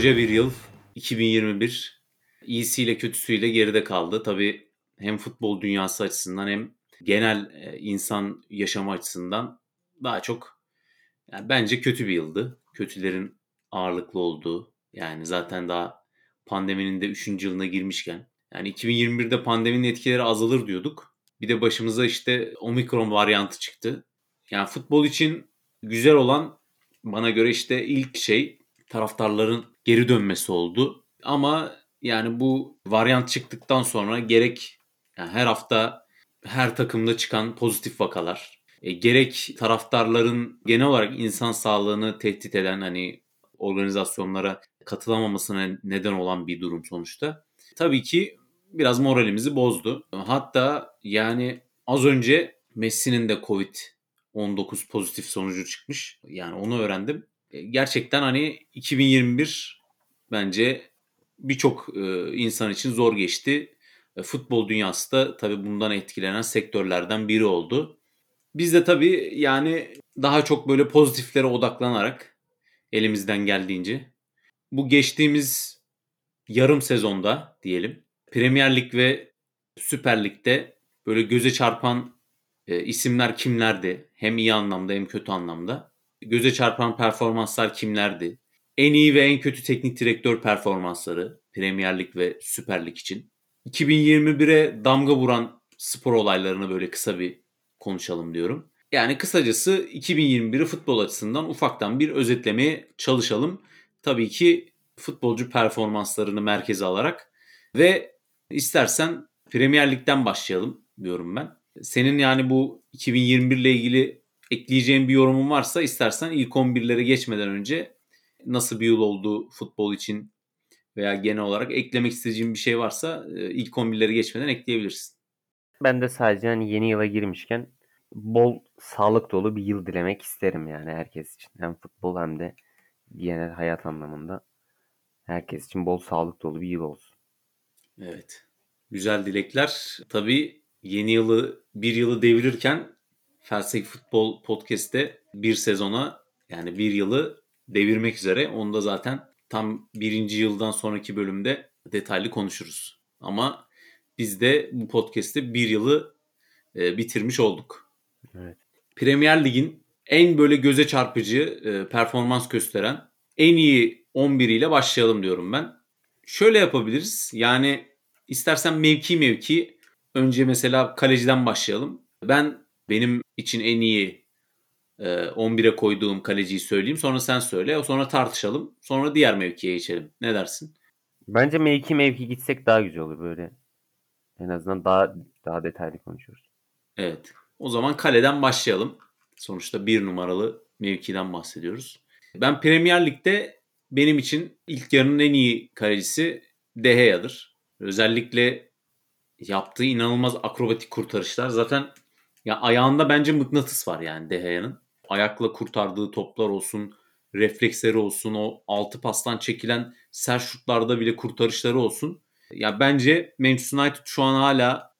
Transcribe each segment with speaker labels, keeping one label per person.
Speaker 1: Koca bir yıl 2021 iyisiyle kötüsüyle geride kaldı. Tabii hem futbol dünyası açısından hem genel e, insan yaşamı açısından daha çok yani bence kötü bir yıldı. Kötülerin ağırlıklı olduğu yani zaten daha pandeminin de 3. yılına girmişken yani 2021'de pandeminin etkileri azalır diyorduk. Bir de başımıza işte omikron varyantı çıktı. Yani futbol için güzel olan bana göre işte ilk şey taraftarların geri dönmesi oldu. Ama yani bu varyant çıktıktan sonra gerek yani her hafta her takımda çıkan pozitif vakalar, e, gerek taraftarların genel olarak insan sağlığını tehdit eden hani organizasyonlara katılamamasına neden olan bir durum sonuçta. Tabii ki biraz moralimizi bozdu. Hatta yani az önce Messi'nin de Covid-19 pozitif sonucu çıkmış. Yani onu öğrendim. E, gerçekten hani 2021 bence birçok e, insan için zor geçti. E, futbol dünyası da tabii bundan etkilenen sektörlerden biri oldu. Biz de tabii yani daha çok böyle pozitiflere odaklanarak elimizden geldiğince bu geçtiğimiz yarım sezonda diyelim Premier Lig ve Süper Lig'de böyle göze çarpan isimler kimlerdi? Hem iyi anlamda hem kötü anlamda. Göze çarpan performanslar kimlerdi? En iyi ve en kötü teknik direktör performansları Premier Lig ve Süper Lig için. 2021'e damga vuran spor olaylarını böyle kısa bir konuşalım diyorum. Yani kısacası 2021'i futbol açısından ufaktan bir özetlemeye çalışalım. Tabii ki futbolcu performanslarını merkeze alarak ve istersen Premier Lig'den başlayalım diyorum ben. Senin yani bu 2021 ile ilgili ekleyeceğin bir yorumun varsa istersen ilk 11'lere geçmeden önce nasıl bir yıl oldu futbol için veya genel olarak eklemek istediğin bir şey varsa e, ilk 11'leri geçmeden ekleyebilirsin.
Speaker 2: Ben de sadece hani yeni yıla girmişken bol sağlık dolu bir yıl dilemek isterim yani herkes için. Hem futbol hem de genel hayat anlamında herkes için bol sağlık dolu bir yıl olsun.
Speaker 1: Evet. Güzel dilekler. Tabii yeni yılı bir yılı devirirken Felsefe Futbol Podcast'te bir sezona yani bir yılı devirmek üzere. Onu da zaten tam birinci yıldan sonraki bölümde detaylı konuşuruz. Ama biz de bu podcast'te bir yılı e, bitirmiş olduk.
Speaker 2: Evet.
Speaker 1: Premier Lig'in en böyle göze çarpıcı e, performans gösteren en iyi 11 ile başlayalım diyorum ben. Şöyle yapabiliriz. Yani istersen mevki mevki önce mesela kaleciden başlayalım. Ben benim için en iyi 11'e ee, koyduğum kaleciyi söyleyeyim. Sonra sen söyle. Sonra tartışalım. Sonra diğer mevkiye geçelim. Ne dersin?
Speaker 2: Bence mevki mevki gitsek daha güzel olur böyle. En azından daha daha detaylı konuşuruz.
Speaker 1: Evet. O zaman kaleden başlayalım. Sonuçta bir numaralı mevkiden bahsediyoruz. Ben Premier Lig'de benim için ilk yarının en iyi kalecisi De Gea'dır. Özellikle yaptığı inanılmaz akrobatik kurtarışlar. Zaten ya ayağında bence mıknatıs var yani De Gea'nın ayakla kurtardığı toplar olsun, refleksleri olsun, o altı pastan çekilen sert şutlarda bile kurtarışları olsun. Ya bence Manchester United şu an hala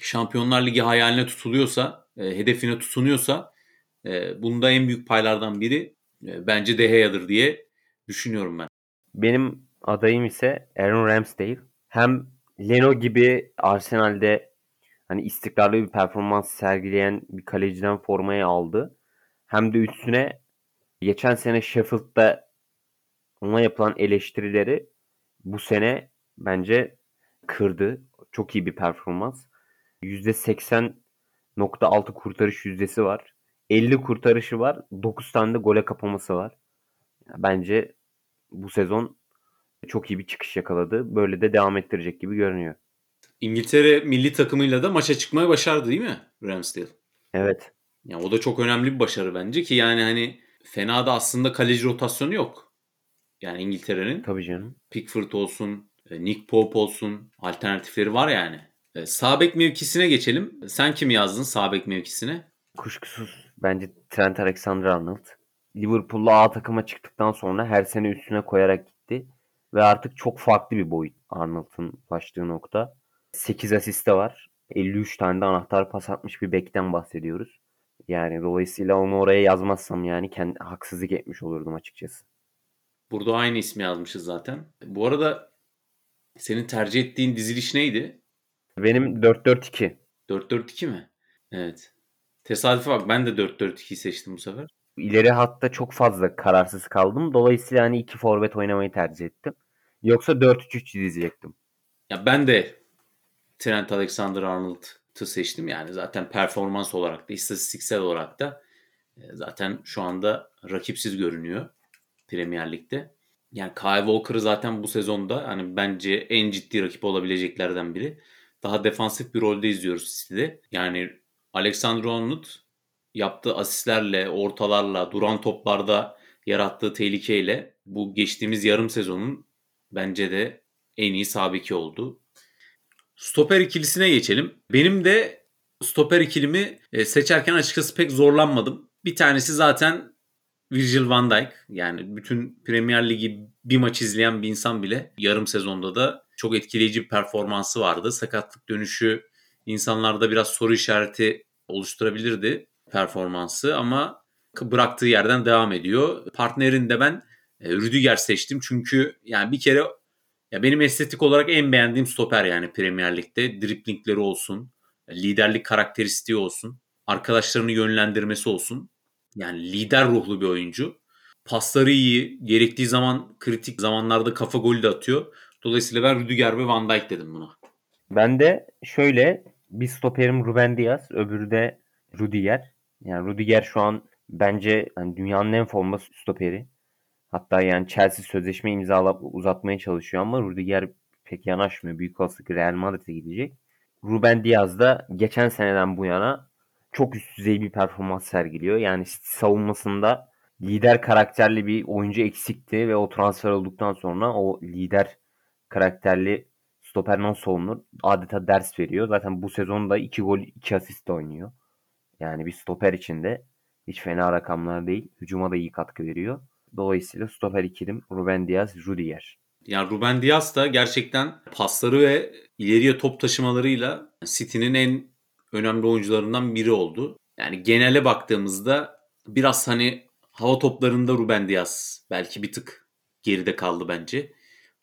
Speaker 1: Şampiyonlar Ligi hayaline tutuluyorsa, e, hedefine tutunuyorsa e, bunda en büyük paylardan biri e, bence De Gea'dır diye düşünüyorum ben.
Speaker 2: Benim adayım ise Aaron Ramsdale. Hem Leno gibi Arsenal'de hani istikrarlı bir performans sergileyen bir kaleciden formayı aldı. Hem de üstüne geçen sene Sheffield'da ona yapılan eleştirileri bu sene bence kırdı. Çok iyi bir performans. %80.6 kurtarış yüzdesi var. 50 kurtarışı var. 9 tane de gole kapaması var. Bence bu sezon çok iyi bir çıkış yakaladı. Böyle de devam ettirecek gibi görünüyor.
Speaker 1: İngiltere milli takımıyla da maça çıkmayı başardı değil mi Ramsdale?
Speaker 2: Evet.
Speaker 1: Yani o da çok önemli bir başarı bence ki yani hani fena da aslında kaleci rotasyonu yok. Yani İngiltere'nin.
Speaker 2: Tabii canım.
Speaker 1: Pickford olsun, e, Nick Pope olsun alternatifleri var yani. E, sağ mevkisine geçelim. Sen kimi yazdın sağ mevkisine?
Speaker 2: Kuşkusuz bence Trent Alexander-Arnold. Liverpool'la A takıma çıktıktan sonra her sene üstüne koyarak gitti. Ve artık çok farklı bir boyut Arnold'un başlığı nokta. 8 asiste var. 53 tane de anahtar pas atmış bir bekten bahsediyoruz. Yani dolayısıyla onu oraya yazmazsam yani kendi haksızlık etmiş olurdum açıkçası.
Speaker 1: Burada aynı ismi yazmışız zaten. Bu arada senin tercih ettiğin diziliş neydi?
Speaker 2: Benim 4-4-2.
Speaker 1: 4-4-2 mi? Evet. Tesadüfe bak ben de 4-4-2'yi seçtim bu sefer.
Speaker 2: İleri hatta çok fazla kararsız kaldım. Dolayısıyla hani iki forvet oynamayı tercih ettim. Yoksa 4-3-3 dizecektim.
Speaker 1: Ya ben de Trent Alexander-Arnold'u seçtim. Yani zaten performans olarak da istatistiksel olarak da e, zaten şu anda rakipsiz görünüyor Premier Lig'de. Yani Kyle Walker'ı zaten bu sezonda hani bence en ciddi rakip olabileceklerden biri. Daha defansif bir rolde izliyoruz City'de. Yani Alexander Arnold yaptığı asistlerle, ortalarla, duran toplarda yarattığı tehlikeyle bu geçtiğimiz yarım sezonun bence de en iyi sabiki oldu. Stoper ikilisine geçelim. Benim de stoper ikilimi e, seçerken açıkçası pek zorlanmadım. Bir tanesi zaten Virgil van Dijk. Yani bütün Premier Ligi bir maç izleyen bir insan bile yarım sezonda da çok etkileyici bir performansı vardı. Sakatlık dönüşü insanlarda biraz soru işareti oluşturabilirdi performansı ama bıraktığı yerden devam ediyor. Partnerini de ben e, Rüdiger seçtim çünkü yani bir kere ya benim estetik olarak en beğendiğim stoper yani Premier Lig'de. Driplingleri olsun, liderlik karakteristiği olsun, arkadaşlarını yönlendirmesi olsun. Yani lider ruhlu bir oyuncu. Pasları iyi, gerektiği zaman kritik zamanlarda kafa golü de atıyor. Dolayısıyla ben Rüdiger ve Van Dijk dedim buna.
Speaker 2: Ben de şöyle bir stoperim Ruben Diaz, öbürü de Rüdiger. Yani Rüdiger şu an bence hani dünyanın en forma stoperi. Hatta yani Chelsea sözleşme imzalap uzatmaya çalışıyor ama Rudiger pek yanaşmıyor. Büyük olasılıkla Real Madrid'e gidecek. Ruben Diaz da geçen seneden bu yana çok üst düzey bir performans sergiliyor. Yani savunmasında lider karakterli bir oyuncu eksikti ve o transfer olduktan sonra o lider karakterli stoper nasıl olunur adeta ders veriyor. Zaten bu sezonda 2 gol 2 asist oynuyor. Yani bir stoper için de hiç fena rakamlar değil. Hücuma da iyi katkı veriyor. Dolayısıyla stoper ikilim Ruben Diaz, Rudiger.
Speaker 1: Yani Ruben Diaz da gerçekten pasları ve ileriye top taşımalarıyla City'nin en önemli oyuncularından biri oldu. Yani genele baktığımızda biraz hani hava toplarında Ruben Diaz belki bir tık geride kaldı bence.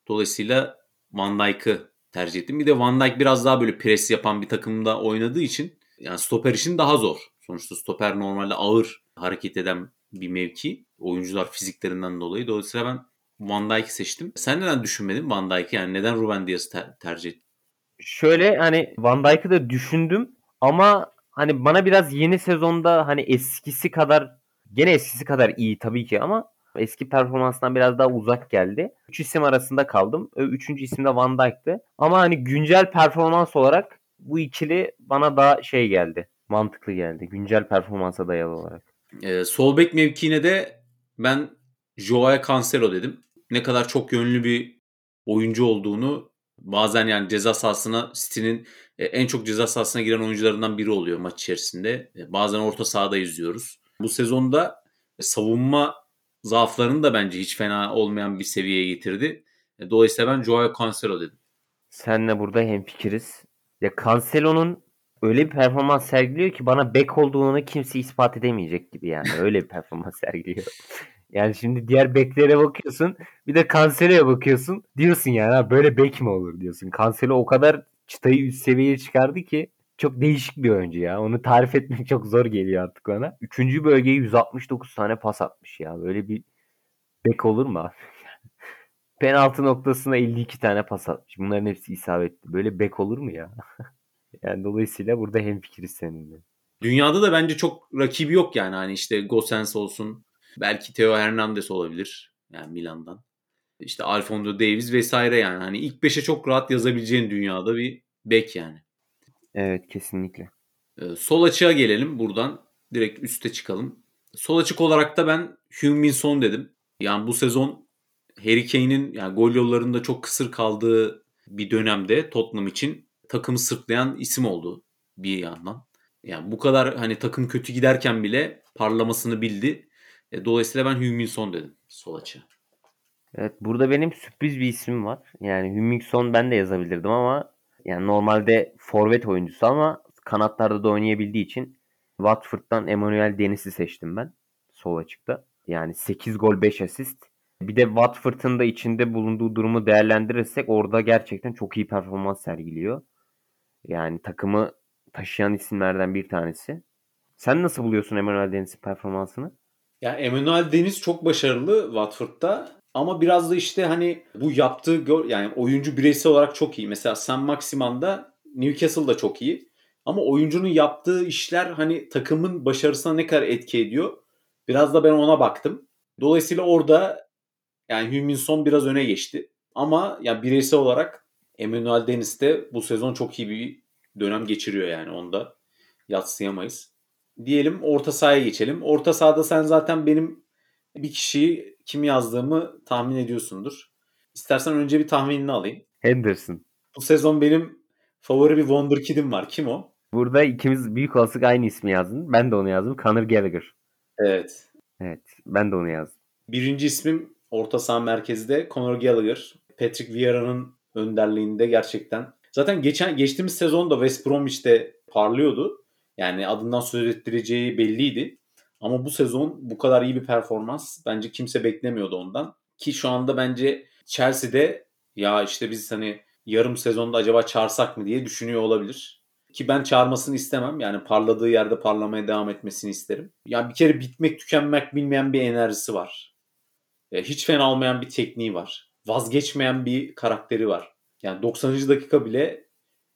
Speaker 1: Dolayısıyla Van Dijk'ı tercih ettim. Bir de Van Dijk biraz daha böyle pres yapan bir takımda oynadığı için yani stoper için daha zor. Sonuçta stoper normalde ağır hareket eden bir mevki. Oyuncular fiziklerinden dolayı. Dolayısıyla ben Van Dijk'i seçtim. Sen neden düşünmedin Van Dijk'i? Yani neden Ruben Diaz'ı ter- tercih ettin?
Speaker 2: Şöyle hani Van Dijk'ı da düşündüm ama hani bana biraz yeni sezonda hani eskisi kadar gene eskisi kadar iyi tabii ki ama eski performansından biraz daha uzak geldi. Üç isim arasında kaldım. Üçüncü isim de Van Dijk'tı. Ama hani güncel performans olarak bu ikili bana daha şey geldi. Mantıklı geldi. Güncel performansa dayalı olarak.
Speaker 1: Ee, sol bek mevkiine de ben Joao Cancelo dedim. Ne kadar çok yönlü bir oyuncu olduğunu bazen yani ceza sahasına City'nin e, en çok ceza sahasına giren oyuncularından biri oluyor maç içerisinde. E, bazen orta sahada izliyoruz. Bu sezonda savunma zaaflarını da bence hiç fena olmayan bir seviyeye getirdi. E, dolayısıyla ben Joao Cancelo dedim.
Speaker 2: Senle burada hemfikiriz. Ya Cancelo'nun öyle bir performans sergiliyor ki bana bek olduğunu kimse ispat edemeyecek gibi yani. Öyle bir performans sergiliyor. Yani şimdi diğer beklere bakıyorsun. Bir de Cancelo'ya bakıyorsun. Diyorsun yani ha, böyle bek mi olur diyorsun. Cancelo o kadar çıtayı üst seviyeye çıkardı ki çok değişik bir oyuncu ya. Onu tarif etmek çok zor geliyor artık bana. Üçüncü bölgeye 169 tane pas atmış ya. Böyle bir bek olur mu? Penaltı noktasına 52 tane pas atmış. Bunların hepsi isabetli. Böyle bek olur mu ya? yani dolayısıyla burada hemfikiriz seninle.
Speaker 1: Dünyada da bence çok rakibi yok yani. Hani işte Gosens olsun. Belki Theo Hernandez olabilir. Yani Milan'dan. İşte Alfonso Davies vesaire yani. Hani ilk beşe çok rahat yazabileceğin dünyada bir bek yani.
Speaker 2: Evet kesinlikle.
Speaker 1: Ee, sol açığa gelelim buradan. Direkt üste çıkalım. Sol açık olarak da ben Heung-Min Son dedim. Yani bu sezon Harry Kane'in yani gol yollarında çok kısır kaldığı bir dönemde Tottenham için takımı sırtlayan isim oldu bir yandan. Yani bu kadar hani takım kötü giderken bile parlamasını bildi. E, dolayısıyla ben Heung-Min Son dedim sol açığa.
Speaker 2: Evet burada benim sürpriz bir isim var. Yani Heung-Min Son ben de yazabilirdim ama yani normalde forvet oyuncusu ama kanatlarda da oynayabildiği için Watford'dan Emmanuel Deniz'i seçtim ben sol açıkta. Yani 8 gol 5 asist Bir de Watford'un da içinde bulunduğu durumu değerlendirirsek orada gerçekten çok iyi performans sergiliyor. Yani takımı taşıyan isimlerden bir tanesi. Sen nasıl buluyorsun Emmanuel Deniz'in performansını?
Speaker 1: Ya Emmanuel Deniz çok başarılı Watford'da ama biraz da işte hani bu yaptığı yani oyuncu bireysel olarak çok iyi. Mesela Sam Maximan'da Newcastle'da çok iyi. Ama oyuncunun yaptığı işler hani takımın başarısına ne kadar etki ediyor? Biraz da ben ona baktım. Dolayısıyla orada yani Hüminson biraz öne geçti. Ama yani bireysel olarak Emmanuel Deniz de bu sezon çok iyi bir dönem geçiriyor yani onda yatsıyamayız. Diyelim orta sahaya geçelim. Orta sahada sen zaten benim bir kişiyi kim yazdığımı tahmin ediyorsundur. İstersen önce bir tahminini alayım.
Speaker 2: Henderson.
Speaker 1: Bu sezon benim favori bir Wonderkid'im var. Kim o?
Speaker 2: Burada ikimiz büyük olasılık aynı ismi yazdın. Ben de onu yazdım. Conor Gallagher.
Speaker 1: Evet.
Speaker 2: Evet. Ben de onu yazdım.
Speaker 1: Birinci ismim orta saha merkezde Conor Gallagher. Patrick Vieira'nın önderliğinde gerçekten. Zaten geçen geçtiğimiz sezonda West Bromwich'te parlıyordu. Yani adından söz ettireceği belliydi. Ama bu sezon bu kadar iyi bir performans bence kimse beklemiyordu ondan. Ki şu anda bence Chelsea'de ya işte biz hani yarım sezonda acaba çağırsak mı diye düşünüyor olabilir. Ki ben çağırmasını istemem. Yani parladığı yerde parlamaya devam etmesini isterim. Yani bir kere bitmek tükenmek bilmeyen bir enerjisi var. Hiç fena olmayan bir tekniği var. Vazgeçmeyen bir karakteri var. Yani 90. dakika bile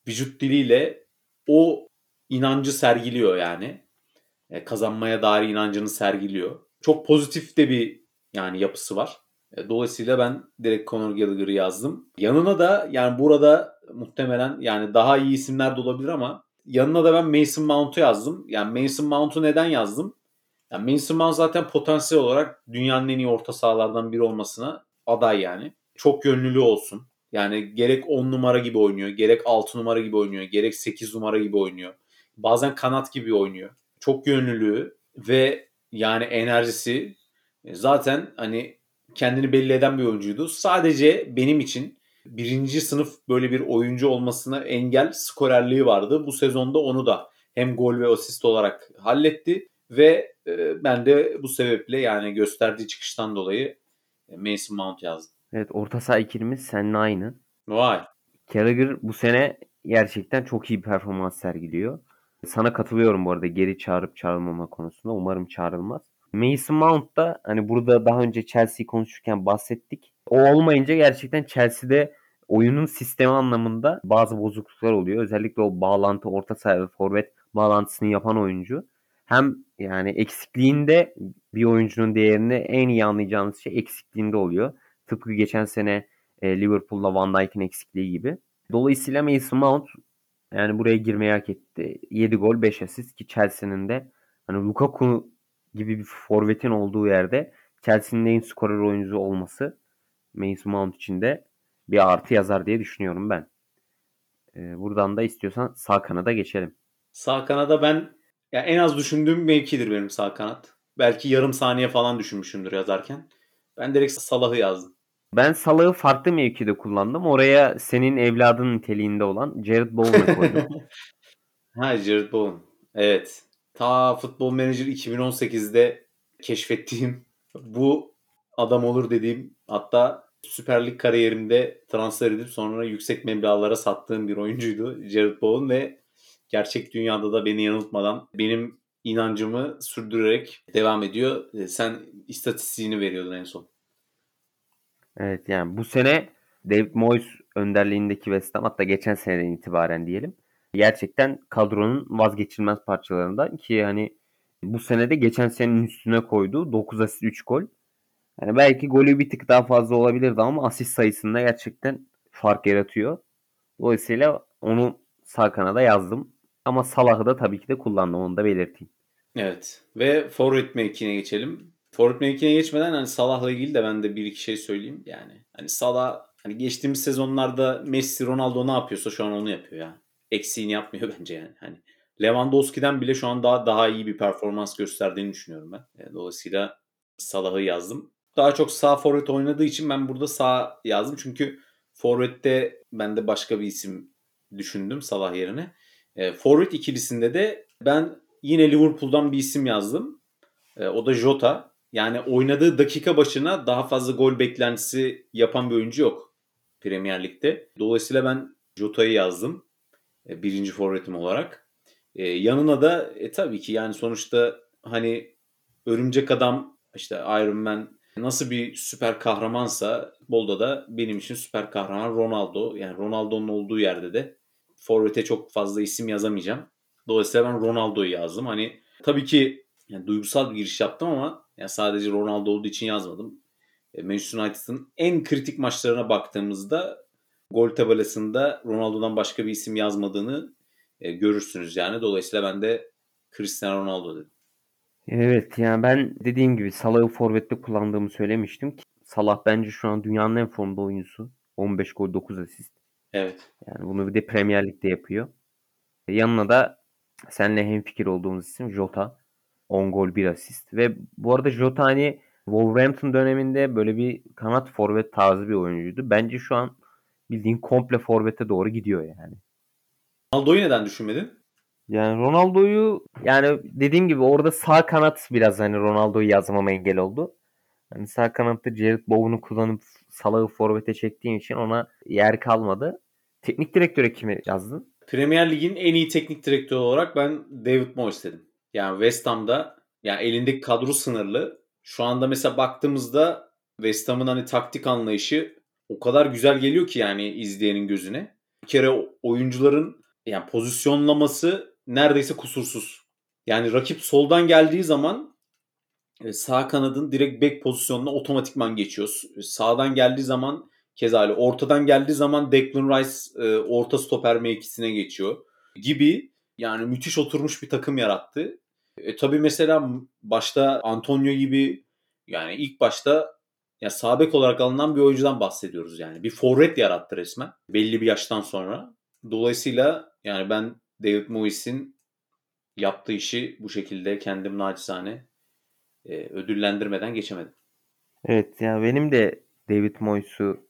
Speaker 1: vücut diliyle o inancı sergiliyor yani. E, kazanmaya dair inancını sergiliyor. Çok pozitif de bir yani yapısı var. E, dolayısıyla ben direkt Conor Gallagher'ı yazdım. Yanına da yani burada muhtemelen yani daha iyi isimler de olabilir ama yanına da ben Mason Mount'u yazdım. Yani Mason Mount'u neden yazdım? Yani Mason Mount zaten potansiyel olarak dünyanın en iyi orta sahalardan biri olmasına aday yani. Çok yönlülü olsun. Yani gerek 10 numara gibi oynuyor, gerek 6 numara gibi oynuyor, gerek 8 numara gibi oynuyor. Bazen kanat gibi oynuyor. Çok yönlülüğü ve yani enerjisi e, zaten hani kendini belli eden bir oyuncuydu. Sadece benim için birinci sınıf böyle bir oyuncu olmasına engel skorerliği vardı. Bu sezonda onu da hem gol ve asist olarak halletti ve e, ben de bu sebeple yani gösterdiği çıkıştan dolayı e, Mason Mount yazdım.
Speaker 2: Evet orta saha ikilimiz seninle aynı.
Speaker 1: Vay.
Speaker 2: Gallagher bu sene gerçekten çok iyi bir performans sergiliyor. Sana katılıyorum bu arada geri çağırıp çağrılmama konusunda. Umarım çağrılmaz. Mason Mount da hani burada daha önce Chelsea'yi konuşurken bahsettik. O olmayınca gerçekten Chelsea'de oyunun sistemi anlamında bazı bozukluklar oluyor. Özellikle o bağlantı orta saha ve forvet bağlantısını yapan oyuncu. Hem yani eksikliğinde bir oyuncunun değerini en iyi anlayacağınız şey eksikliğinde oluyor. Tıpkı geçen sene e, Liverpool'la Van Dijk'in eksikliği gibi. Dolayısıyla Mason Mount yani buraya girmeyi hak etti. 7 gol 5 asist ki Chelsea'nin de hani Lukaku gibi bir forvetin olduğu yerde Chelsea'nin en skorer oyuncusu olması Mason Mount için de bir artı yazar diye düşünüyorum ben. Ee, buradan da istiyorsan sağ kanada geçelim.
Speaker 1: Sağ kanada ben ya en az düşündüğüm mevkidir benim sağ kanat. Belki yarım saniye falan düşünmüşümdür yazarken. Ben direkt Salah'ı yazdım.
Speaker 2: Ben Salah'ı farklı mevkide kullandım. Oraya senin evladın niteliğinde olan Jared Bowen'ı koydum.
Speaker 1: ha Jared Bowen. Evet. Ta Futbol Manager 2018'de keşfettiğim bu adam olur dediğim hatta Süper Lig kariyerimde transfer edip sonra yüksek meblağlara sattığım bir oyuncuydu Jared Bowen ve gerçek dünyada da beni yanıltmadan benim inancımı sürdürerek devam ediyor. Sen istatistiğini veriyordun en son.
Speaker 2: Evet yani bu sene David Moyes önderliğindeki West Ham hatta geçen seneden itibaren diyelim. Gerçekten kadronun vazgeçilmez parçalarından ki hani bu senede geçen senenin üstüne koydu. 9 asist 3 gol. Yani belki golü bir tık daha fazla olabilirdi ama asist sayısında gerçekten fark yaratıyor. Dolayısıyla onu sağ kanada yazdım. Ama Salah'ı da tabii ki de kullandım onu da belirteyim.
Speaker 1: Evet ve forvet mevkine geçelim. Forvet mevkine geçmeden hani Salah'la ilgili de ben de bir iki şey söyleyeyim. Yani hani Salah hani geçtiğimiz sezonlarda Messi, Ronaldo ne yapıyorsa şu an onu yapıyor ya. Eksiğini yapmıyor bence yani. Hani Lewandowski'den bile şu an daha daha iyi bir performans gösterdiğini düşünüyorum ben. E, dolayısıyla Salah'ı yazdım. Daha çok sağ forvet oynadığı için ben burada sağ yazdım. Çünkü forvette ben de başka bir isim düşündüm Salah yerine. E, forvet ikilisinde de ben yine Liverpool'dan bir isim yazdım. E, o da Jota. Yani oynadığı dakika başına daha fazla gol beklentisi yapan bir oyuncu yok Premier Lig'de. Dolayısıyla ben Jota'yı yazdım. E, birinci forvetim olarak. E, yanına da e, tabii ki yani sonuçta hani Örümcek Adam işte Iron Man nasıl bir süper kahramansa Bolda da benim için süper kahraman Ronaldo. Yani Ronaldo'nun olduğu yerde de forvete çok fazla isim yazamayacağım. Dolayısıyla ben Ronaldo'yu yazdım. Hani tabii ki yani duygusal bir giriş yaptım ama yani sadece Ronaldo olduğu için yazmadım. E, Manchester United'ın en kritik maçlarına baktığımızda gol tabelasında Ronaldo'dan başka bir isim yazmadığını e, görürsünüz yani. Dolayısıyla ben de Cristiano Ronaldo dedim.
Speaker 2: Evet yani ben dediğim gibi Salah'ı forvette kullandığımı söylemiştim ki Salah bence şu an dünyanın en formda oyuncusu. 15 gol 9 asist.
Speaker 1: Evet.
Speaker 2: Yani bunu bir de Premier Lig'de yapıyor. E, yanına da seninle hemfikir olduğumuz isim Jota. 10 gol 1 asist. Ve bu arada Jota hani Wolverhampton döneminde böyle bir kanat forvet tarzı bir oyuncuydu. Bence şu an bildiğin komple forvete doğru gidiyor yani.
Speaker 1: Ronaldo'yu neden düşünmedin?
Speaker 2: Yani Ronaldo'yu yani dediğim gibi orada sağ kanat biraz hani Ronaldo'yu yazmama engel oldu. Hani sağ kanatta Jared Bowen'u kullanıp Salah'ı forvete çektiğim için ona yer kalmadı. Teknik direktöre kimi yazdın?
Speaker 1: Premier Lig'in en iyi teknik direktörü olarak ben David Moyes dedim. Yani West Ham'da yani elindeki kadro sınırlı. Şu anda mesela baktığımızda West Ham'ın hani taktik anlayışı o kadar güzel geliyor ki yani izleyenin gözüne. Bir kere oyuncuların yani pozisyonlaması neredeyse kusursuz. Yani rakip soldan geldiği zaman e, sağ kanadın direkt back pozisyonuna otomatikman geçiyor. Sağdan geldiği zaman keza öyle. Ortadan geldiği zaman Declan Rice e, orta stoper mevkisine geçiyor gibi yani müthiş oturmuş bir takım yarattı. E, tabii mesela başta Antonio gibi yani ilk başta ya sabek olarak alınan bir oyuncudan bahsediyoruz yani. Bir forvet yarattı resmen belli bir yaştan sonra. Dolayısıyla yani ben David Moyes'in yaptığı işi bu şekilde kendim naçizane e, ödüllendirmeden geçemedim.
Speaker 2: Evet ya benim de David Moyes'u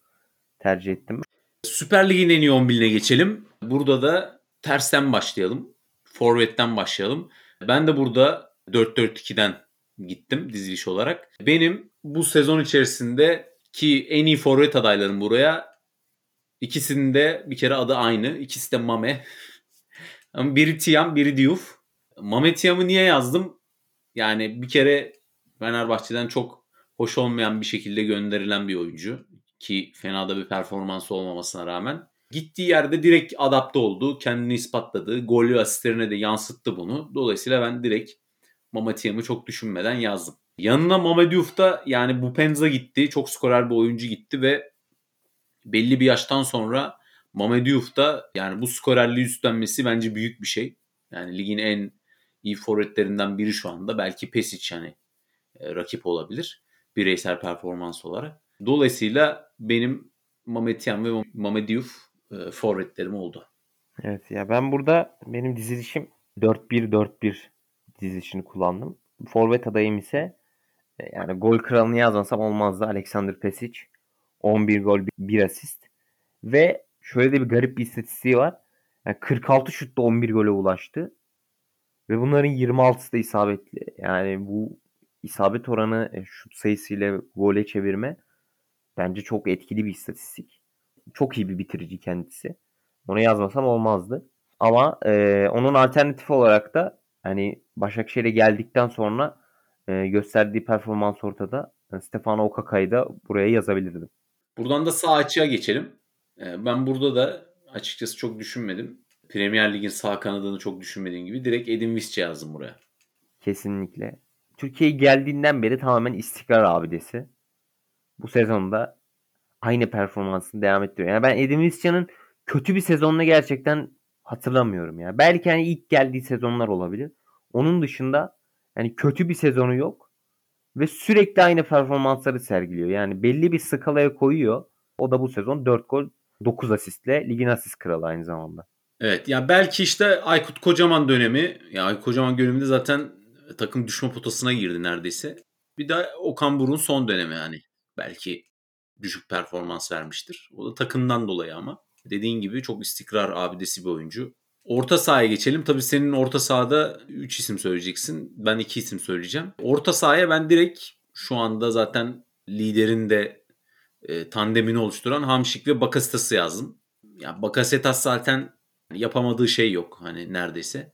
Speaker 2: tercih ettim.
Speaker 1: Süper Lig'in en iyi 11'ine geçelim. Burada da tersten başlayalım. Forvet'ten başlayalım. Ben de burada 4-4-2'den gittim diziliş olarak. Benim bu sezon içerisinde ki en iyi forvet adaylarım buraya ikisinin de bir kere adı aynı. İkisi de Mame. Ama biri Tiam, biri Diouf. Mame Tiam'ı niye yazdım? Yani bir kere Fenerbahçe'den çok hoş olmayan bir şekilde gönderilen bir oyuncu. Ki fena da bir performans olmamasına rağmen. Gittiği yerde direkt adapte oldu. Kendini ispatladı. Golü asistlerine de yansıttı bunu. Dolayısıyla ben direkt Mamatiyam'ı çok düşünmeden yazdım. Yanına Mamadiouf da yani bu Penza gitti. Çok skorer bir oyuncu gitti ve belli bir yaştan sonra Mamadiouf da yani bu skorerliği üstlenmesi bence büyük bir şey. Yani ligin en iyi forvetlerinden biri şu anda. Belki Pesic yani e, rakip olabilir bireysel performans olarak. Dolayısıyla benim Mametyan ve Mamadiouf e, forvetlerim oldu.
Speaker 2: Evet ya ben burada benim dizilişim 4-1-4-1 dizilişini kullandım. Forvet adayım ise e, yani gol kralını yazmasam olmazdı. Alexander Pesic 11 gol 1 asist. Ve şöyle de bir garip bir istatistiği var. Yani 46 şutta 11 gole ulaştı. Ve bunların 26'sı da isabetli. Yani bu isabet oranı e, şut sayısıyla gole çevirme bence çok etkili bir istatistik. Çok iyi bir bitirici kendisi. Onu yazmasam olmazdı. Ama e, onun alternatifi olarak da hani Başakşehir'e geldikten sonra e, gösterdiği performans ortada. Yani Stefano Okaka'yı da buraya yazabilirdim.
Speaker 1: Buradan da sağ açığa geçelim. E, ben burada da açıkçası çok düşünmedim. Premier Lig'in sağ kanadını çok düşünmediğim gibi direkt Edin Visca yazdım buraya.
Speaker 2: Kesinlikle. Türkiye'ye geldiğinden beri tamamen istikrar abidesi. Bu sezonda aynı performansını devam ettiriyor. Yani ben Edin Visca'nın kötü bir sezonunu gerçekten hatırlamıyorum ya. Belki hani ilk geldiği sezonlar olabilir. Onun dışında yani kötü bir sezonu yok ve sürekli aynı performansları sergiliyor. Yani belli bir skalaya koyuyor. O da bu sezon 4 gol 9 asistle ligin asist kralı aynı zamanda.
Speaker 1: Evet ya belki işte Aykut Kocaman dönemi ya Aykut Kocaman döneminde zaten takım düşme potasına girdi neredeyse. Bir de Okan Burun son dönemi yani. Belki düşük performans vermiştir. O da takımdan dolayı ama. Dediğin gibi çok istikrar abidesi bir oyuncu. Orta sahaya geçelim. Tabii senin orta sahada 3 isim söyleyeceksin. Ben 2 isim söyleyeceğim. Orta sahaya ben direkt şu anda zaten liderin de e, tandemini oluşturan Hamşik ve Bakasetas'ı yazdım. Ya Bakasetas zaten yapamadığı şey yok hani neredeyse.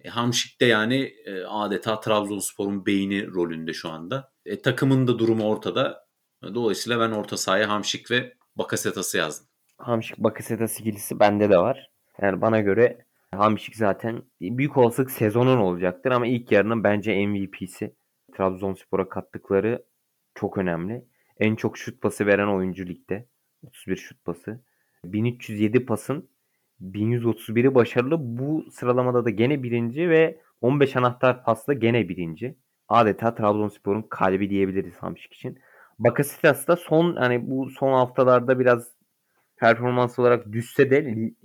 Speaker 1: E, Hamşik de yani e, adeta Trabzonspor'un beyni rolünde şu anda. E, takımın da durumu ortada. Dolayısıyla ben orta sahaya Hamşik ve Bakasetas'ı yazdım.
Speaker 2: Hamşik Bakasetas ikilisi bende de var. Yani bana göre Hamşik zaten büyük olasılık sezonun olacaktır ama ilk yarının bence MVP'si. Trabzonspor'a kattıkları çok önemli. En çok şut pası veren oyuncu ligde. 31 şut pası. 1307 pasın 1131'i başarılı. Bu sıralamada da gene birinci ve 15 anahtar pasla gene birinci. Adeta Trabzonspor'un kalbi diyebiliriz Hamşik için. Bakasitas da son hani bu son haftalarda biraz performans olarak düşse de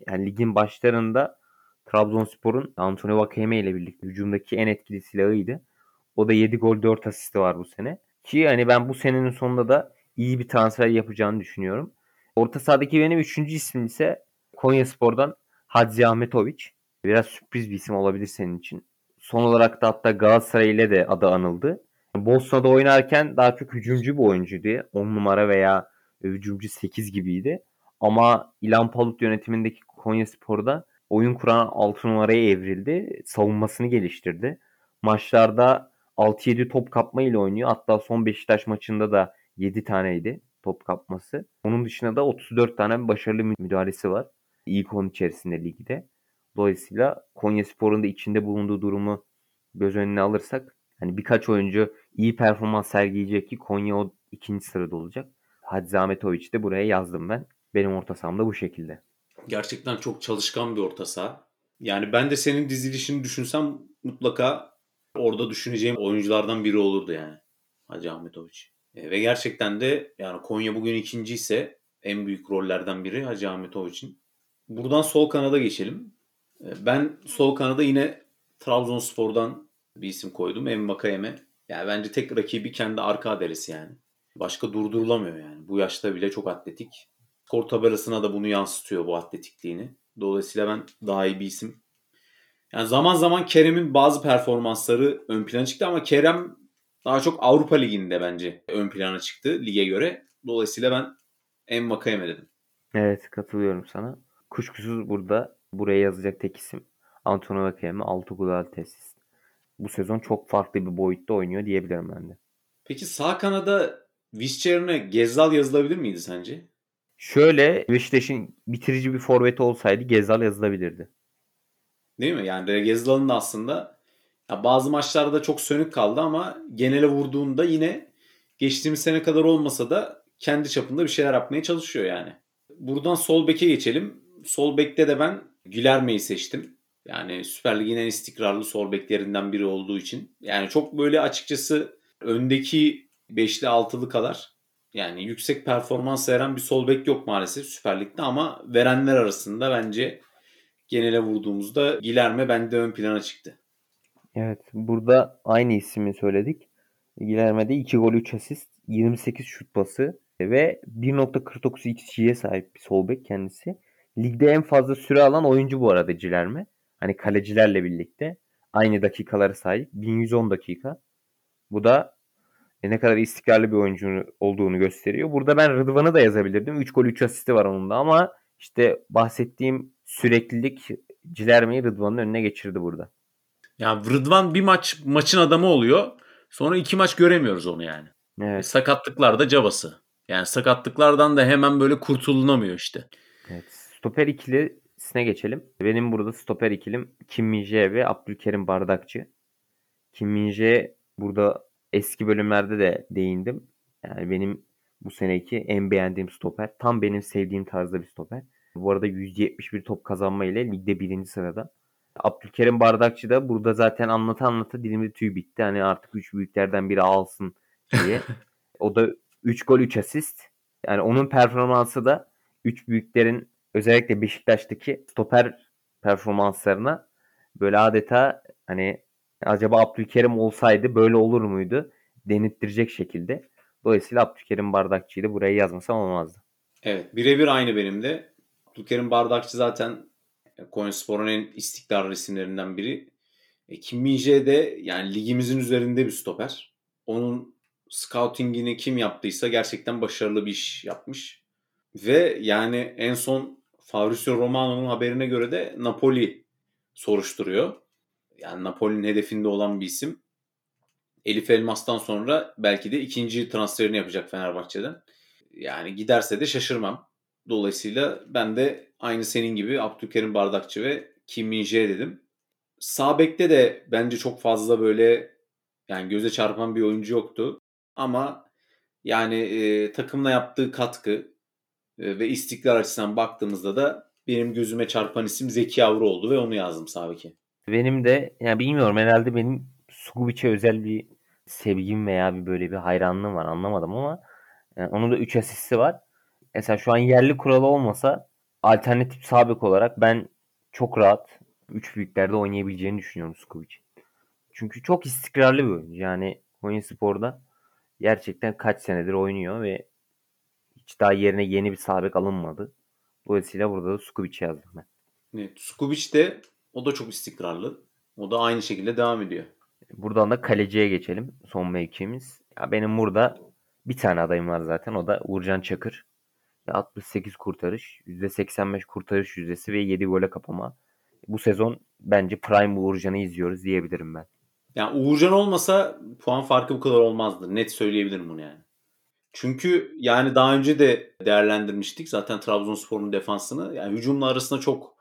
Speaker 2: yani ligin başlarında Trabzonspor'un Antonio Vakeme ile birlikte hücumdaki en etkili silahıydı. O da 7 gol 4 asisti var bu sene. Ki hani ben bu senenin sonunda da iyi bir transfer yapacağını düşünüyorum. Orta sahadaki benim üçüncü ismim ise Konya Spor'dan Hadzi Ahmetoviç. Biraz sürpriz bir isim olabilir senin için. Son olarak da hatta Galatasaray ile de adı anıldı. Bosna'da oynarken daha çok hücumcu bir oyuncuydu. 10 numara veya hücumcu 8 gibiydi. Ama İlhan Palut yönetimindeki Konya Spor'da oyun kuran 6 numaraya evrildi. Savunmasını geliştirdi. Maçlarda 6-7 top kapma ile oynuyor. Hatta son Beşiktaş maçında da 7 taneydi top kapması. Onun dışında da 34 tane başarılı müdahalesi var. İlk 10 içerisinde ligde. Dolayısıyla Konya Spor'un da içinde bulunduğu durumu göz önüne alırsak hani birkaç oyuncu iyi performans sergileyecek ki Konya o ikinci sırada olacak. Hadzi Ahmetoviç de buraya yazdım ben. Benim orta saham da bu şekilde.
Speaker 1: Gerçekten çok çalışkan bir orta saha. Yani ben de senin dizilişini düşünsem mutlaka orada düşüneceğim oyunculardan biri olurdu yani. Hacı Ahmetoviç. E, ve gerçekten de yani Konya bugün ikinci ise en büyük rollerden biri Hacı Ahmetoviç'in. Buradan sol kanada geçelim. E, ben sol kanada yine Trabzonspor'dan bir isim koydum. Embakayeme. Yani bence tek rakibi kendi arka adresi yani. Başka durdurulamıyor yani. Bu yaşta bile çok atletik. Skor tabelasına da bunu yansıtıyor bu atletikliğini. Dolayısıyla ben daha iyi bir isim. Yani zaman zaman Kerem'in bazı performansları ön plana çıktı ama Kerem daha çok Avrupa Ligi'nde bence ön plana çıktı lige göre. Dolayısıyla ben en Vakayeme dedim.
Speaker 2: Evet katılıyorum sana. Kuşkusuz burada buraya yazacak tek isim Antonio Vakayeme 6 gol tesis. Bu sezon çok farklı bir boyutta oynuyor diyebilirim ben de.
Speaker 1: Peki sağ kanada Vischer'ine Gezzal yazılabilir miydi sence?
Speaker 2: Şöyle Beşiktaş'ın bitirici bir forveti olsaydı Gezal yazılabilirdi.
Speaker 1: Değil mi? Yani Gezal'ın da aslında ya bazı maçlarda çok sönük kaldı ama genele vurduğunda yine geçtiğimiz sene kadar olmasa da kendi çapında bir şeyler yapmaya çalışıyor yani. Buradan sol beke geçelim. Sol bekte de ben Gülerme'yi seçtim. Yani Süper Lig'in en istikrarlı sol beklerinden biri olduğu için. Yani çok böyle açıkçası öndeki beşli altılı kadar yani yüksek performans veren bir sol bek yok maalesef Süper Lig'de ama verenler arasında bence genele vurduğumuzda Gilerme bende ön plana çıktı.
Speaker 2: Evet burada aynı ismi söyledik. Gilerme'de 2 gol 3 asist 28 şut pası ve 1.49 XG'ye sahip bir sol bek kendisi. Ligde en fazla süre alan oyuncu bu arada Cilerme. Hani kalecilerle birlikte aynı dakikalara sahip 1110 dakika. Bu da e, ne kadar istikrarlı bir oyuncu olduğunu gösteriyor. Burada ben Rıdvan'ı da yazabilirdim. 3 gol 3 asisti var onun da ama işte bahsettiğim süreklilik Cilerme'yi Rıdvan'ın önüne geçirdi burada.
Speaker 1: Ya Rıdvan bir maç maçın adamı oluyor. Sonra iki maç göremiyoruz onu yani. Evet. Sakatlıklar da cabası. Yani sakatlıklardan da hemen böyle kurtulunamıyor işte.
Speaker 2: Evet. Stoper ikilisine geçelim. Benim burada stoper ikilim Kim Minje ve Abdülkerim Bardakçı. Kim Minje burada eski bölümlerde de değindim. Yani benim bu seneki en beğendiğim stoper. Tam benim sevdiğim tarzda bir stoper. Bu arada 171 top kazanma ile ligde birinci sırada. Abdülkerim Bardakçı da burada zaten anlata anlata dilimde tüy bitti. Hani artık 3 büyüklerden biri alsın diye. o da 3 gol 3 asist. Yani onun performansı da 3 büyüklerin özellikle Beşiktaş'taki stoper performanslarına böyle adeta hani acaba Abdülkerim olsaydı böyle olur muydu denettirecek şekilde. Dolayısıyla Abdülkerim Bardakçı'yı da buraya yazmasam olmazdı.
Speaker 1: Evet birebir aynı benim de. Abdülkerim Bardakçı zaten Konyaspor'un en istikrarlı isimlerinden biri. E, Kim Minje de yani ligimizin üzerinde bir stoper. Onun scoutingini kim yaptıysa gerçekten başarılı bir iş yapmış. Ve yani en son Fabrizio Romano'nun haberine göre de Napoli soruşturuyor. Yani Napoli'nin hedefinde olan bir isim. Elif Elmas'tan sonra belki de ikinci transferini yapacak Fenerbahçe'den. Yani giderse de şaşırmam. Dolayısıyla ben de aynı senin gibi Abdülkerim Bardakçı ve Kim Min Jae dedim. Sağ bekte de bence çok fazla böyle yani göze çarpan bir oyuncu yoktu. Ama yani e, takımla yaptığı katkı ve istikrar açısından baktığımızda da benim gözüme çarpan isim Zeki Avru oldu ve onu yazdım sağ
Speaker 2: Benim de yani bilmiyorum herhalde benim Sukubic'e özel bir sevgim veya bir böyle bir hayranlığım var anlamadım ama yani onun da 3 asisti var. Mesela şu an yerli kuralı olmasa alternatif sabek olarak ben çok rahat 3 büyüklerde oynayabileceğini düşünüyorum Skubic. Çünkü çok istikrarlı bir oyuncu. Yani Konya Spor'da gerçekten kaç senedir oynuyor ve hiç daha yerine yeni bir sabek alınmadı. Dolayısıyla burada da Skubic yazdım ben.
Speaker 1: Evet, Skubic de o da çok istikrarlı. O da aynı şekilde devam ediyor.
Speaker 2: Buradan da kaleciye geçelim. Son mevkimiz. Ya benim burada bir tane adayım var zaten. O da Uğurcan Çakır. 68 kurtarış, %85 kurtarış yüzdesi ve 7 gole kapama. Bu sezon bence prime Uğurcan'ı izliyoruz diyebilirim ben.
Speaker 1: Yani Uğurcan olmasa puan farkı bu kadar olmazdı. Net söyleyebilirim bunu yani. Çünkü yani daha önce de değerlendirmiştik zaten Trabzonspor'un defansını. Yani hücumla arasında çok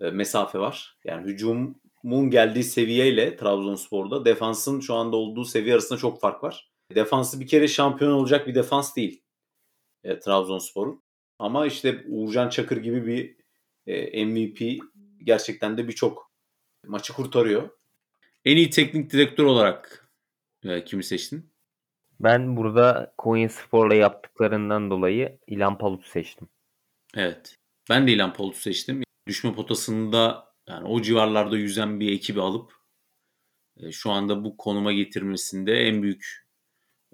Speaker 1: e, mesafe var. Yani hücumun geldiği seviyeyle Trabzonspor'da defansın şu anda olduğu seviye arasında çok fark var. Defansı bir kere şampiyon olacak bir defans değil e, Trabzonspor'un. Ama işte Uğurcan Çakır gibi bir e, MVP gerçekten de birçok maçı kurtarıyor. En iyi teknik direktör olarak e, kimi seçtin?
Speaker 2: Ben burada Konya Spor'la yaptıklarından dolayı İlhan Palut'u seçtim.
Speaker 1: Evet. Ben de İlhan Palut'u seçtim. Düşme potasında yani o civarlarda yüzen bir ekibi alıp e, şu anda bu konuma getirmesinde en büyük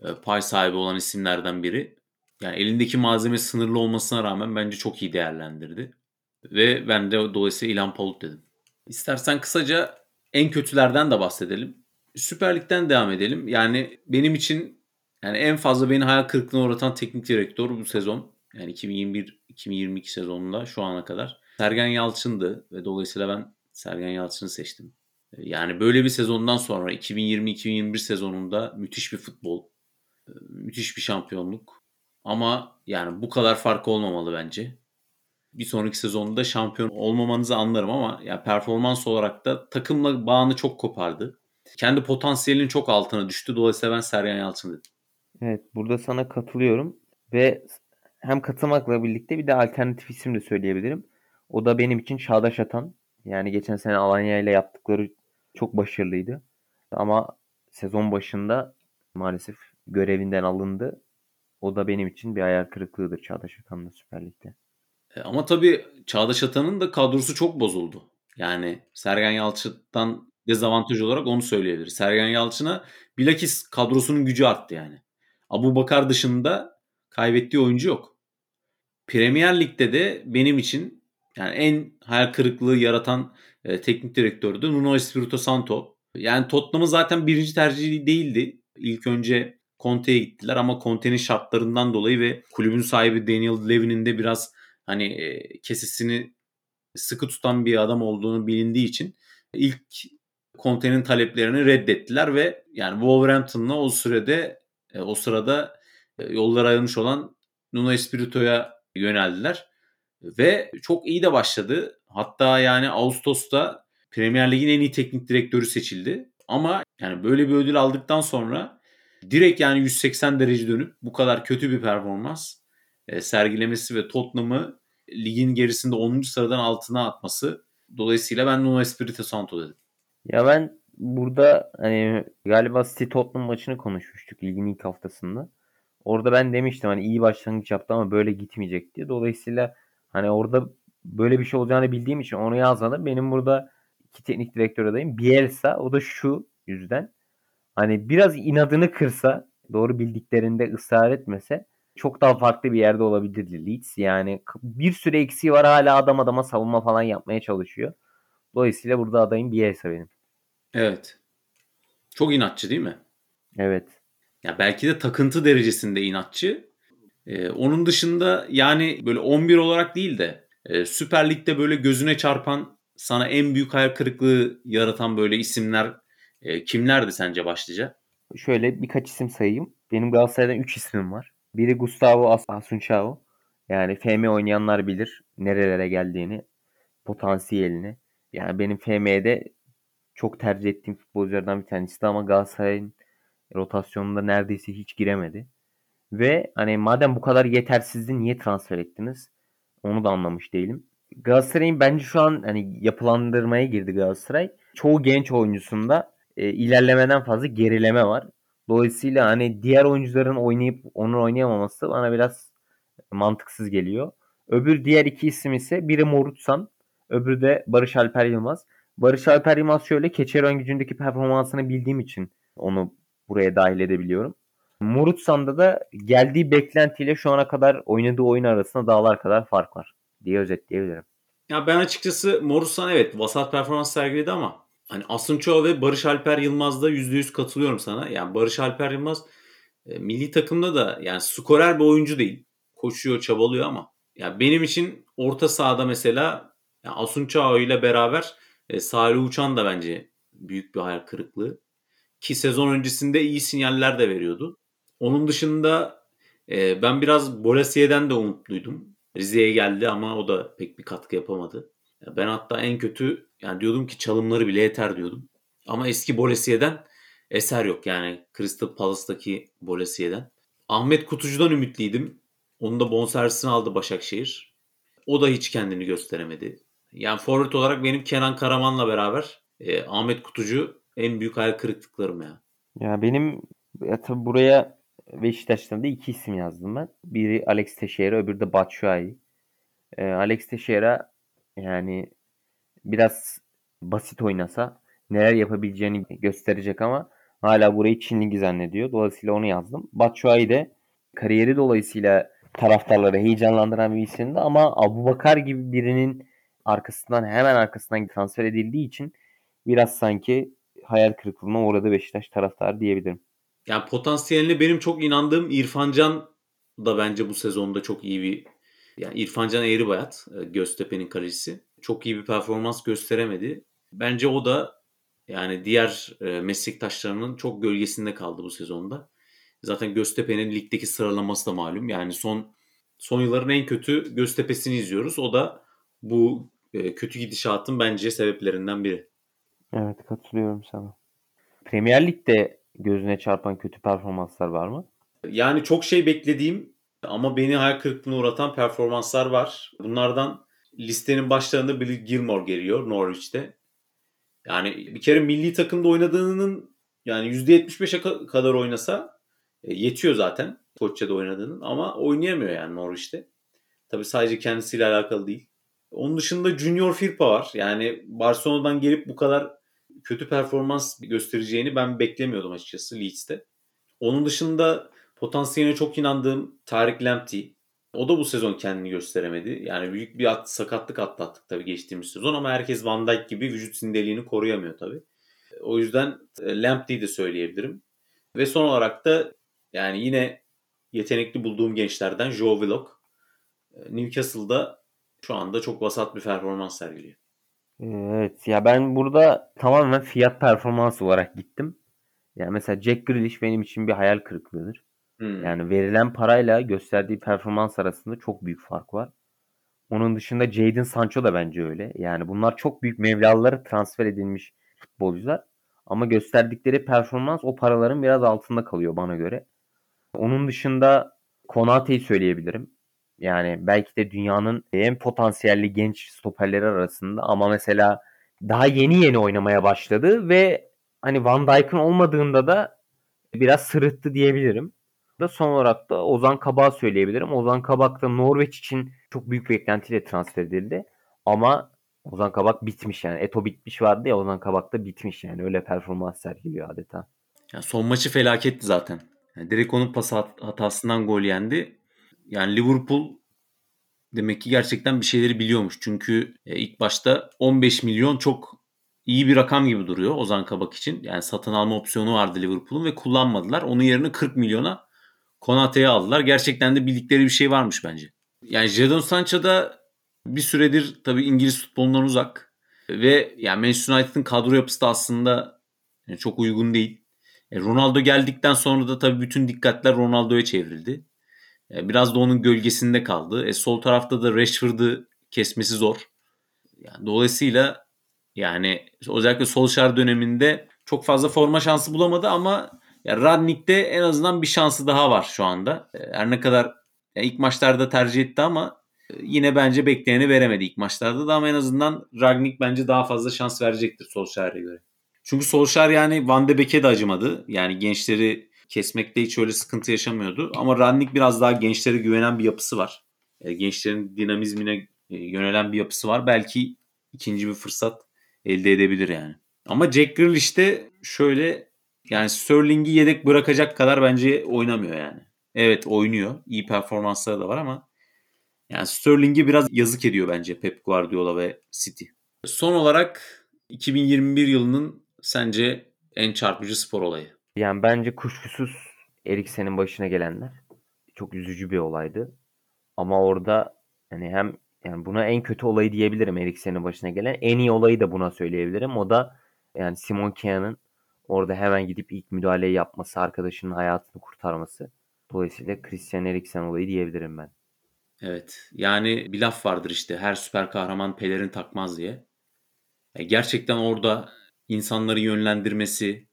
Speaker 1: e, pay sahibi olan isimlerden biri. Yani elindeki malzeme sınırlı olmasına rağmen bence çok iyi değerlendirdi. Ve ben de dolayısıyla İlhan Palut dedim. İstersen kısaca en kötülerden de bahsedelim. Süper Lig'den devam edelim. Yani benim için yani en fazla beni hayal kırıklığına uğratan teknik direktör bu sezon. Yani 2021-2022 sezonunda şu ana kadar. Sergen Yalçın'dı ve dolayısıyla ben Sergen Yalçın'ı seçtim. Yani böyle bir sezondan sonra 2020-2021 sezonunda müthiş bir futbol, müthiş bir şampiyonluk. Ama yani bu kadar fark olmamalı bence bir sonraki sezonda şampiyon olmamanızı anlarım ama ya performans olarak da takımla bağını çok kopardı. Kendi potansiyelinin çok altına düştü. Dolayısıyla ben Sergen Yalçın dedim.
Speaker 2: Evet burada sana katılıyorum ve hem katılmakla birlikte bir de alternatif isim de söyleyebilirim. O da benim için Çağdaş Atan. Yani geçen sene Alanya ile yaptıkları çok başarılıydı. Ama sezon başında maalesef görevinden alındı. O da benim için bir ayar kırıklığıdır Çağdaş Atan'la Süper Lig'de.
Speaker 1: E, ama tabii Çağdaş Atan'ın da kadrosu çok bozuldu. Yani Sergen Yalçın'dan dezavantaj olarak onu söyleyebiliriz. Sergen Yalçın'a bilakis kadrosunun gücü arttı yani. Abu Bakar dışında kaybettiği oyuncu yok. Premier Lig'de de benim için yani en hayal kırıklığı yaratan e, teknik direktördü Nuno Espirito Santo. Yani Tottenham'ın zaten birinci tercihi değildi. İlk önce Conte'ye gittiler ama Conte'nin şartlarından dolayı ve kulübün sahibi Daniel Levy'nin de biraz hani e, kesesini sıkı tutan bir adam olduğunu bilindiği için ilk Conte'nin taleplerini reddettiler ve yani Wolverhampton'la o sürede e, o sırada e, yollar ayrılmış olan Nuno Espirito'ya yöneldiler ve çok iyi de başladı. Hatta yani Ağustos'ta Premier Lig'in en iyi teknik direktörü seçildi. Ama yani böyle bir ödül aldıktan sonra direkt yani 180 derece dönüp bu kadar kötü bir performans e, sergilemesi ve Tottenham'ı ligin gerisinde 10. sıradan altına atması. Dolayısıyla ben Nuno Espirito Santo dedim.
Speaker 2: Ya ben burada hani galiba City Tottenham maçını konuşmuştuk ligin ilk haftasında. Orada ben demiştim hani iyi başlangıç yaptı ama böyle gitmeyecek diye. Dolayısıyla hani orada böyle bir şey olacağını bildiğim için onu yazmadım. Benim burada iki teknik direktör adayım. Bielsa o da şu yüzden. Hani biraz inadını kırsa doğru bildiklerinde ısrar etmese çok daha farklı bir yerde olabilirdi Leeds. Yani bir süre eksiği var hala adam adama savunma falan yapmaya çalışıyor. Dolayısıyla burada adayım Bielsa benim.
Speaker 1: Evet. Çok inatçı değil mi?
Speaker 2: Evet.
Speaker 1: Ya belki de takıntı derecesinde inatçı. Ee, onun dışında yani böyle 11 olarak değil de e, Süper Lig'de böyle gözüne çarpan sana en büyük hayal kırıklığı yaratan böyle isimler e, kimlerdi sence başlıca?
Speaker 2: Şöyle birkaç isim sayayım. Benim Galatasaray'dan 3 ismim var. Biri Gustavo As Asuncao. Yani FM oynayanlar bilir nerelere geldiğini, potansiyelini. Yani benim FM'de çok tercih ettiğim futbolculardan bir tanesi ama Galatasaray'ın rotasyonunda neredeyse hiç giremedi. Ve hani madem bu kadar yetersizdi niye transfer ettiniz? Onu da anlamış değilim. Galatasaray'ın bence şu an hani yapılandırmaya girdi Galatasaray. Çoğu genç oyuncusunda e, ilerlemeden fazla gerileme var. Dolayısıyla hani diğer oyuncuların oynayıp onun oynayamaması bana biraz mantıksız geliyor. Öbür diğer iki isim ise biri Morutsan, öbürü de Barış Alper Yılmaz. Barış Alper Yılmaz şöyle Keçiören gücündeki performansını bildiğim için onu buraya dahil edebiliyorum. Morutsan'da da geldiği beklentiyle şu ana kadar oynadığı oyun arasında dağlar kadar fark var diye özetleyebilirim.
Speaker 1: Ya ben açıkçası Morutsan evet vasat performans sergiledi ama hani Asunço ve Barış Alper Yılmaz'da %100 katılıyorum sana. Yani Barış Alper Yılmaz e, milli takımda da yani skorer bir oyuncu değil. Koşuyor, çabalıyor ama yani benim için orta sahada mesela yani Asunço ile beraber e, Salih Uçan da bence büyük bir hayal kırıklığı. Ki sezon öncesinde iyi sinyaller de veriyordu. Onun dışında e, ben biraz Bolasie'den de umutluydum. Rize'ye geldi ama o da pek bir katkı yapamadı. Ben hatta en kötü yani diyordum ki çalımları bile yeter diyordum. Ama eski Bolasie'den eser yok. Yani Crystal Palace'daki Bolasie'den. Ahmet Kutucu'dan ümitliydim. Onun da bonservisini aldı Başakşehir. O da hiç kendini gösteremedi. Yani forvet olarak benim Kenan Karaman'la beraber e, Ahmet Kutucu en büyük hayal kırıklıklarım ya.
Speaker 2: Ya benim ya tabii buraya Beşiktaş'tan da iki isim yazdım ben. Biri Alex Teixeira, öbürü de Batshuayi. Ee, Alex Teixeira yani biraz basit oynasa neler yapabileceğini gösterecek ama hala burayı Çin Ligi zannediyor. Dolayısıyla onu yazdım. Batshuayi de kariyeri dolayısıyla taraftarları heyecanlandıran bir isimdi ama Abu Bakar gibi birinin arkasından hemen arkasından transfer edildiği için biraz sanki hayal kırıklığına uğradı Beşiktaş taraftarı diyebilirim.
Speaker 1: Yani potansiyeline benim çok inandığım İrfan Can da bence bu sezonda çok iyi bir yani İrfan Can Eğribayat e, Göztepe'nin kalecisi. Çok iyi bir performans gösteremedi. Bence o da yani diğer e, meslektaşlarının çok gölgesinde kaldı bu sezonda. Zaten Göztepe'nin ligdeki sıralaması da malum. Yani son son yılların en kötü Göztepe'sini izliyoruz. O da bu e, kötü gidişatın bence sebeplerinden biri.
Speaker 2: Evet katılıyorum sana. Premier Lig'de gözüne çarpan kötü performanslar var mı?
Speaker 1: Yani çok şey beklediğim ama beni hayal kırıklığına uğratan performanslar var. Bunlardan listenin başlarında Billy Gilmore geliyor Norwich'te. Yani bir kere milli takımda oynadığının yani %75'e kadar oynasa e, yetiyor zaten Koçya'da oynadığının ama oynayamıyor yani Norwich'te. Tabii sadece kendisiyle alakalı değil. Onun dışında Junior Firpa var. Yani Barcelona'dan gelip bu kadar kötü performans göstereceğini ben beklemiyordum açıkçası Leeds'te. Onun dışında potansiyeline çok inandığım Tarık Lamptey. O da bu sezon kendini gösteremedi. Yani büyük bir at, sakatlık atlattık tabii geçtiğimiz sezon ama herkes Van Dijk gibi vücut sindeliğini koruyamıyor tabii. O yüzden e, Lamptey'i de söyleyebilirim. Ve son olarak da yani yine yetenekli bulduğum gençlerden Joe Willock. E, Newcastle'da şu anda çok vasat bir performans sergiliyor.
Speaker 2: Evet ya ben burada tamamen fiyat performans olarak gittim. Yani mesela Jack Grealish benim için bir hayal kırıklığıdır. Hmm. Yani verilen parayla gösterdiği performans arasında çok büyük fark var. Onun dışında Jadon Sancho da bence öyle. Yani bunlar çok büyük mevlalara transfer edilmiş futbolcular. Ama gösterdikleri performans o paraların biraz altında kalıyor bana göre. Onun dışında Konate'yi söyleyebilirim. Yani belki de dünyanın en potansiyelli genç stoperleri arasında ama mesela daha yeni yeni oynamaya başladı ve hani Van Dijk'ın olmadığında da biraz sırıttı diyebilirim. Da son olarak da Ozan Kabak'ı söyleyebilirim. Ozan Kabak da Norveç için çok büyük beklentiyle transfer edildi. Ama Ozan Kabak bitmiş yani. Eto bitmiş vardı ya Ozan Kabak da bitmiş yani. Öyle performans sergiliyor adeta.
Speaker 1: Ya son maçı felaketti zaten. Yani direkt onun pas hatasından gol yendi. Yani Liverpool demek ki gerçekten bir şeyleri biliyormuş. Çünkü e, ilk başta 15 milyon çok iyi bir rakam gibi duruyor Ozan Kabak için. Yani satın alma opsiyonu vardı Liverpool'un ve kullanmadılar. Onun yerine 40 milyona Konate'yi aldılar. Gerçekten de bildikleri bir şey varmış bence. Yani Jadon Sancho da bir süredir tabii İngiliz futbolundan uzak. Ve yani Manchester United'ın kadro yapısı da aslında çok uygun değil. E, Ronaldo geldikten sonra da tabii bütün dikkatler Ronaldo'ya çevrildi. E, biraz da onun gölgesinde kaldı. E, sol tarafta da Rashford'ı kesmesi zor. Yani dolayısıyla yani özellikle Solskjaer döneminde çok fazla forma şansı bulamadı ama ya Radnik'te en azından bir şansı daha var şu anda. E, her ne kadar yani ilk maçlarda tercih etti ama e, yine bence bekleyeni veremedi ilk maçlarda da ama en azından Ragnik bence daha fazla şans verecektir Solskjaer'e göre. Çünkü Solskjaer yani Van de Beek'e de acımadı. Yani gençleri kesmekte hiç öyle sıkıntı yaşamıyordu. Ama Ragnik biraz daha gençlere güvenen bir yapısı var. E, gençlerin dinamizmine yönelen bir yapısı var. Belki ikinci bir fırsat elde edebilir yani. Ama Jack Grealish de şöyle yani Sterling'i yedek bırakacak kadar bence oynamıyor yani. Evet oynuyor. İyi performansları da var ama yani Sterling'i biraz yazık ediyor bence Pep Guardiola ve City. Son olarak 2021 yılının sence en çarpıcı spor olayı?
Speaker 2: Yani bence kuşkusuz Eriksen'in başına gelenler çok üzücü bir olaydı. Ama orada yani hem yani buna en kötü olayı diyebilirim Eriksen'in başına gelen. En iyi olayı da buna söyleyebilirim. O da yani Simon Kia'nın orada hemen gidip ilk müdahaleyi yapması, arkadaşının hayatını kurtarması. Dolayısıyla Christian Eriksen olayı diyebilirim ben.
Speaker 1: Evet. Yani bir laf vardır işte her süper kahraman pelerin takmaz diye. E, gerçekten orada insanları yönlendirmesi,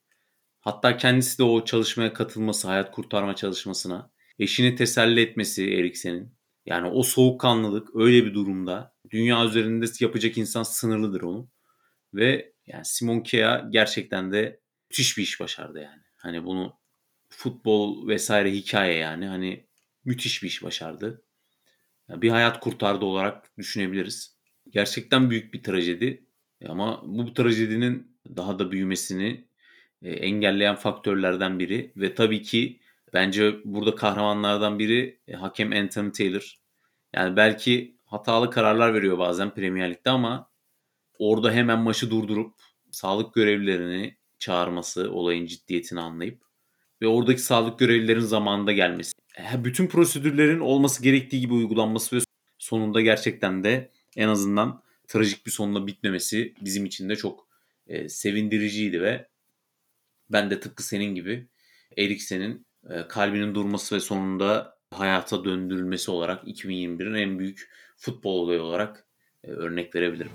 Speaker 1: hatta kendisi de o çalışmaya katılması, hayat kurtarma çalışmasına, eşini teselli etmesi Eriksen'in. Yani o soğukkanlılık öyle bir durumda dünya üzerinde yapacak insan sınırlıdır onun. Ve yani Simon Kea gerçekten de müthiş bir iş başardı yani. Hani bunu futbol vesaire hikaye yani hani müthiş bir iş başardı. Yani bir hayat kurtardı olarak düşünebiliriz. Gerçekten büyük bir trajedi. Ama bu trajedinin daha da büyümesini e, engelleyen faktörlerden biri ve tabii ki bence burada kahramanlardan biri e, hakem Anthony Taylor. Yani belki hatalı kararlar veriyor bazen Premier Lig'de ama orada hemen maçı durdurup sağlık görevlilerini çağırması, olayın ciddiyetini anlayıp ve oradaki sağlık görevlilerin zamanında gelmesi. Bütün prosedürlerin olması gerektiği gibi uygulanması ve sonunda gerçekten de en azından trajik bir sonla bitmemesi bizim için de çok e, sevindiriciydi ve ben de tıpkı senin gibi Eriksen'in e, kalbinin durması ve sonunda hayata döndürülmesi olarak 2021'in en büyük futbol olayı olarak e, örnek verebilirim.